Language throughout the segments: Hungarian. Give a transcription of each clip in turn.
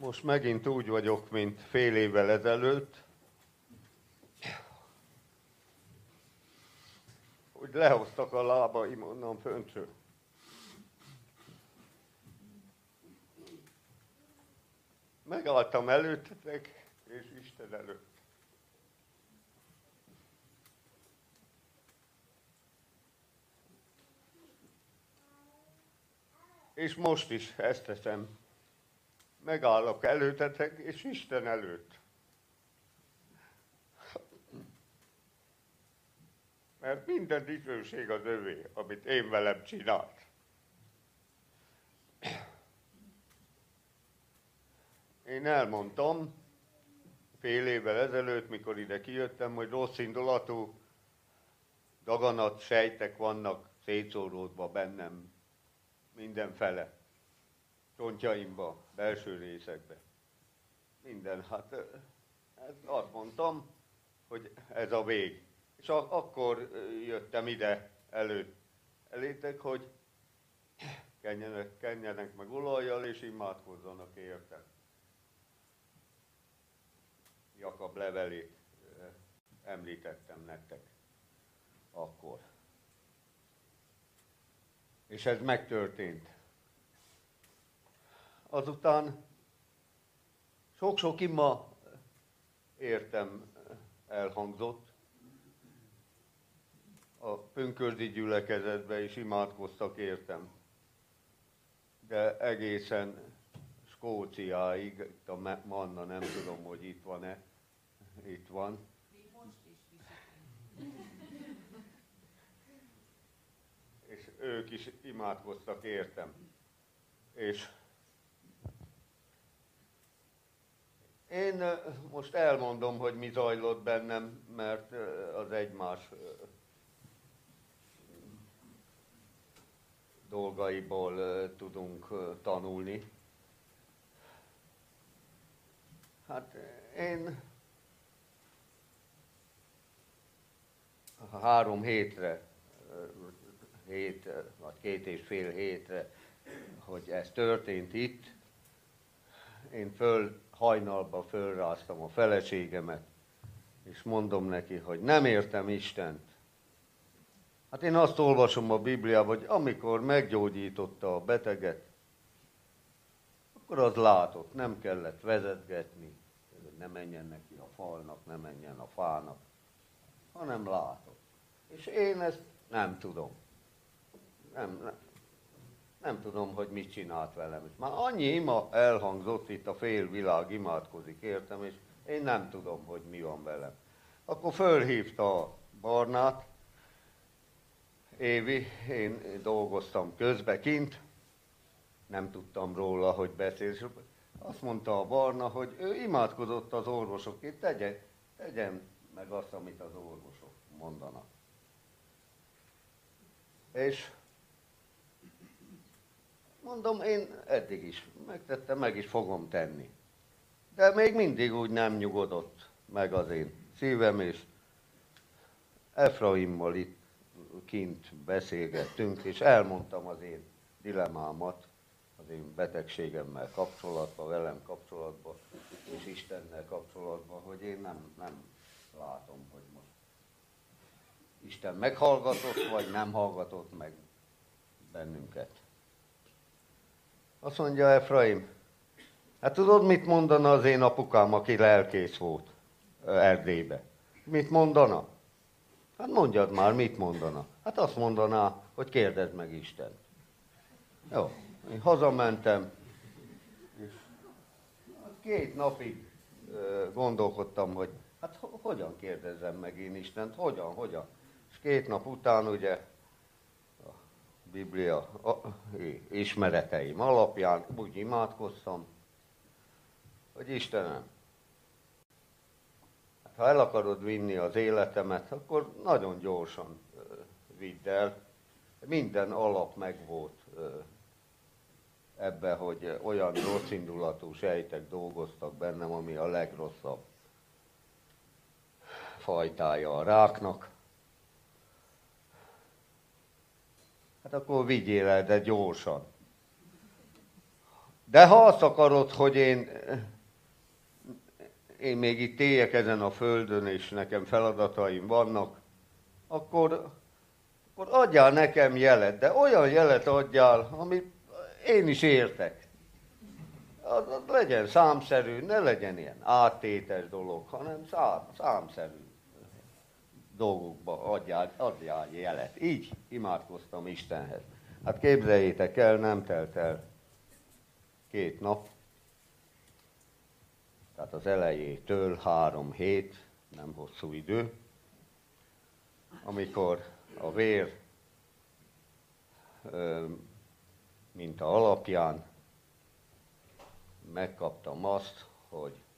Most megint úgy vagyok, mint fél évvel ezelőtt, hogy lehoztak a lábaim onnan föntről. Megálltam előttetek, és Isten előtt. És most is ezt teszem. Megállok előtetek, és Isten előtt. Mert minden dicsőség az övé, amit én velem csinált. Én elmondtam fél évvel ezelőtt, mikor ide kijöttem, hogy rossz indulatú daganat sejtek vannak szétszóródva bennem mindenfele. Csontjaimba, belső részekbe. Minden. Hát ezt azt mondtam, hogy ez a vég. És akkor jöttem ide előtt elétek, hogy kenjenek, kenjenek meg olajjal, és imádkozzanak értem. Jakab levelét említettem nektek akkor. És ez megtörtént. Azután sok-sok ima értem elhangzott, a pünkördi gyülekezetbe is imádkoztak értem. De egészen Skóciáig, itt a Manna, nem tudom, hogy itt van-e, itt van. És ők is imádkoztak értem. És én most elmondom, hogy mi zajlott bennem, mert az egymás dolgaiból tudunk tanulni. Hát én három hétre, hét, vagy két és fél hétre, hogy ez történt itt, én föl, hajnalba fölráztam a feleségemet, és mondom neki, hogy nem értem Istent. Hát én azt olvasom a Bibliában, hogy amikor meggyógyította a beteget, akkor az látott, nem kellett vezetgetni, hogy ne menjen neki a falnak, ne menjen a fának, hanem látott. És én ezt nem tudom. Nem, nem, nem tudom, hogy mit csinált velem. És már annyi ima elhangzott itt, a fél világ imádkozik, értem, és én nem tudom, hogy mi van velem. Akkor fölhívta a Barnát, Évi, én dolgoztam közbe kint, nem tudtam róla, hogy beszél. És azt mondta a Barna, hogy ő imádkozott az orvosokért, tegye, tegyen meg azt, amit az orvosok mondanak. És mondom, én eddig is megtettem, meg is fogom tenni. De még mindig úgy nem nyugodott meg az én szívem, és Efraimmal itt kint beszélgettünk, és elmondtam az én dilemámat, az én betegségemmel kapcsolatban, velem kapcsolatban, és Istennel kapcsolatban, hogy én nem, nem látom, hogy most Isten meghallgatott, vagy nem hallgatott meg bennünket. Azt mondja Efraim, hát tudod, mit mondana az én apukám, aki lelkész volt Erdélybe? Mit mondana? Hát mondjad már, mit mondana? Hát azt mondaná, hogy kérdezd meg Isten. Jó, én hazamentem, és két napig gondolkodtam, hogy hát hogyan kérdezzem meg én Istent, hogyan, hogyan. És két nap után ugye Biblia ismereteim alapján úgy imádkoztam, hogy Istenem, ha el akarod vinni az életemet, akkor nagyon gyorsan vidd el. Minden alap megvolt ebbe, hogy olyan rossz indulatú sejtek dolgoztak bennem, ami a legrosszabb fajtája a ráknak. Hát akkor vigyél el, de gyorsan. De ha azt akarod, hogy én, én még itt éljek ezen a földön, és nekem feladataim vannak, akkor, akkor adjál nekem jelet, de olyan jelet adjál, amit én is értek. Az, az legyen számszerű, ne legyen ilyen áttétes dolog, hanem szám, számszerű dolgokba adjál, adjál jelet. Így imádkoztam Istenhez. Hát képzeljétek el, nem telt el két nap, tehát az elejétől három hét, nem hosszú idő, amikor a vér minta alapján megkaptam azt, hogy a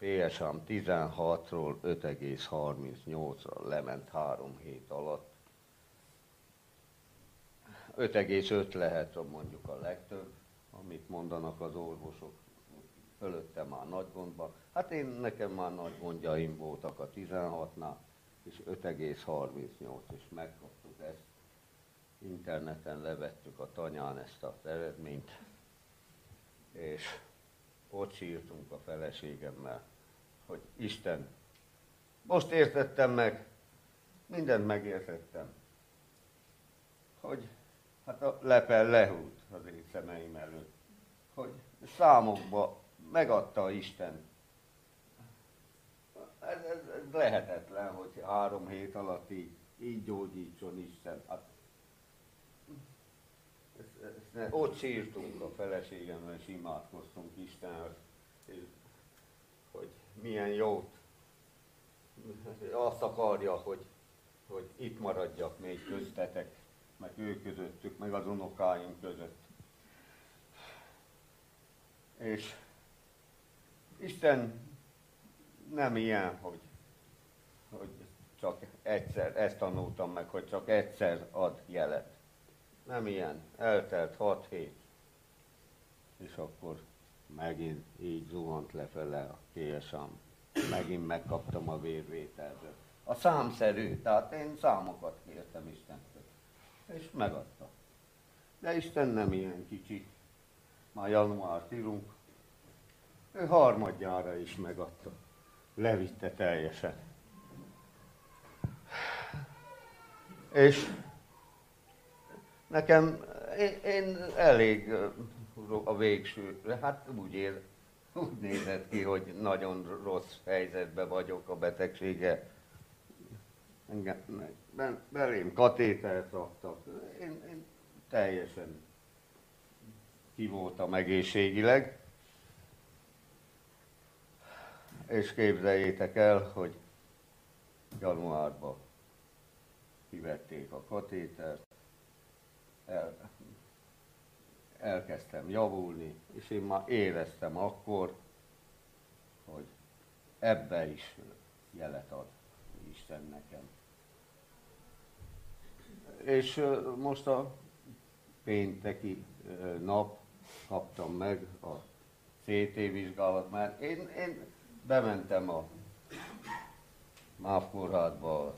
PSM 16-ról 5,38-ra lement három hét alatt. 5,5 lehet mondjuk a legtöbb, amit mondanak az orvosok, fölötte már nagy gondban. Hát én nekem már nagy gondjaim voltak a 16-nál, és 5,38, és megkaptuk ezt. Interneten levettük a tanyán ezt az eredményt, és ott sírtunk a feleségemmel, hogy Isten, most értettem meg, mindent megértettem, hogy hát a lepel lehúlt az én szemeim előtt, hogy számokba megadta Isten. Ez, ez, ez lehetetlen, hogy három hét alatt így, így gyógyítson Isten. Hát, ezt, ezt, ott sírtunk a feleségemmel, és imádkoztunk Istenhez, hogy milyen jót. Azt akarja, hogy, hogy itt maradjak még köztetek, meg ő közöttük, meg az unokáink között. És Isten nem ilyen, hogy, hogy csak egyszer, ezt tanultam meg, hogy csak egyszer ad jelet. Nem ilyen. Eltelt hat hét. És akkor megint így zuhant lefele a KSM. Megint megkaptam a vérvételből. A számszerű, tehát én számokat kértem Istentől. És megadta. De Isten nem ilyen kicsi. Már január írunk, ő harmadjára is megadta. Levitte teljesen. És nekem, én, én elég a végsőre, hát úgy, ér, úgy nézett ki, hogy nagyon rossz helyzetben vagyok a betegsége. Engem, belém katétert raktak. Én, én teljesen ki voltam egészségileg. És képzeljétek el, hogy januárban kivették a katétert, el, elkezdtem javulni, és én már éreztem akkor, hogy ebbe is jelet ad Isten nekem. És most a pénteki nap kaptam meg a CT vizsgálat, mert én, én bementem a MÁV kórházba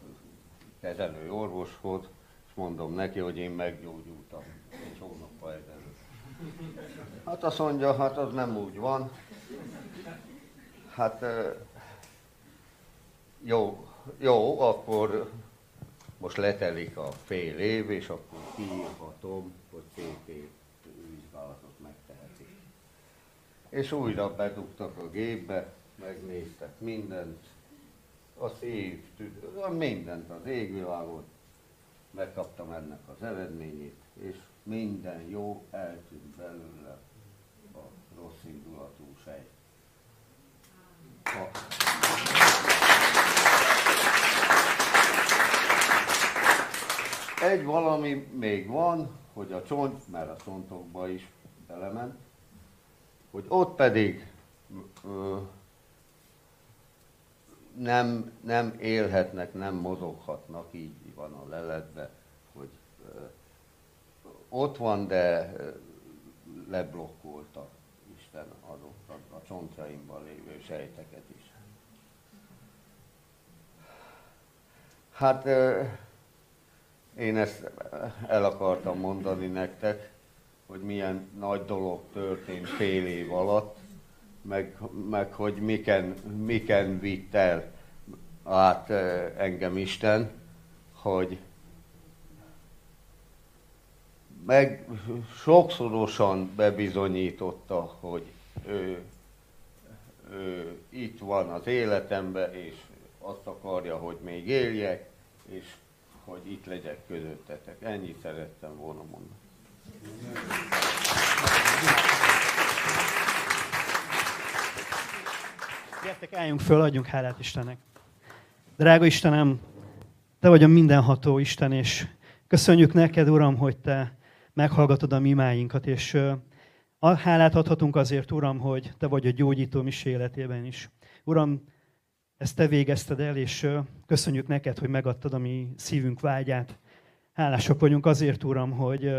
kezelő orvoshoz, és mondom neki, hogy én meggyógyultam egy hónappal ezelőtt. Hát azt mondja, hát az nem úgy van. Hát jó, jó, akkor most letelik a fél év, és akkor kiírhatom, hogy CT vizsgálatot megtehetik. És újra bedugtak a gépbe, megnéztek mindent, a szív, mindent, az égvilágot, megkaptam ennek az eredményét, és minden jó eltűnt belőle a rossz indulatú sejt. Egy valami még van, hogy a csont, mert a csontokba is belement, hogy ott pedig ö, nem, nem élhetnek, nem mozoghatnak, így van a leletbe, hogy ott van, de leblokkolta Isten azokat a csontjaimban lévő sejteket is. Hát én ezt el akartam mondani nektek, hogy milyen nagy dolog történt fél év alatt, meg, meg hogy miken, miken vitt el át engem Isten, hogy meg sokszorosan bebizonyította, hogy ő, ő itt van az életemben, és azt akarja, hogy még éljek, és hogy itt legyek közöttetek. Ennyit szerettem volna mondani. Gyertek, álljunk föl, adjunk hálát Istennek. Drága Istenem, Te vagy a mindenható Isten, és köszönjük neked, Uram, hogy Te meghallgatod a mi imáinkat, és a hálát adhatunk azért, Uram, hogy Te vagy a gyógyító mi életében is. Uram, ezt Te végezted el, és köszönjük neked, hogy megadtad a mi szívünk vágyát. Hálásak vagyunk azért, Uram, hogy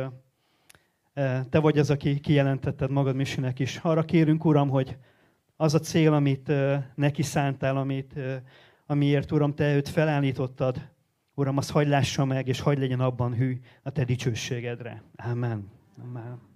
Te vagy az, aki kijelentetted magad Misinek is. Arra kérünk, Uram, hogy az a cél, amit neki szántál, amit, amiért, Uram, Te őt felállítottad, Uram, az hagy lássa meg, és hagy legyen abban hű a Te dicsőségedre. Amen. Amen.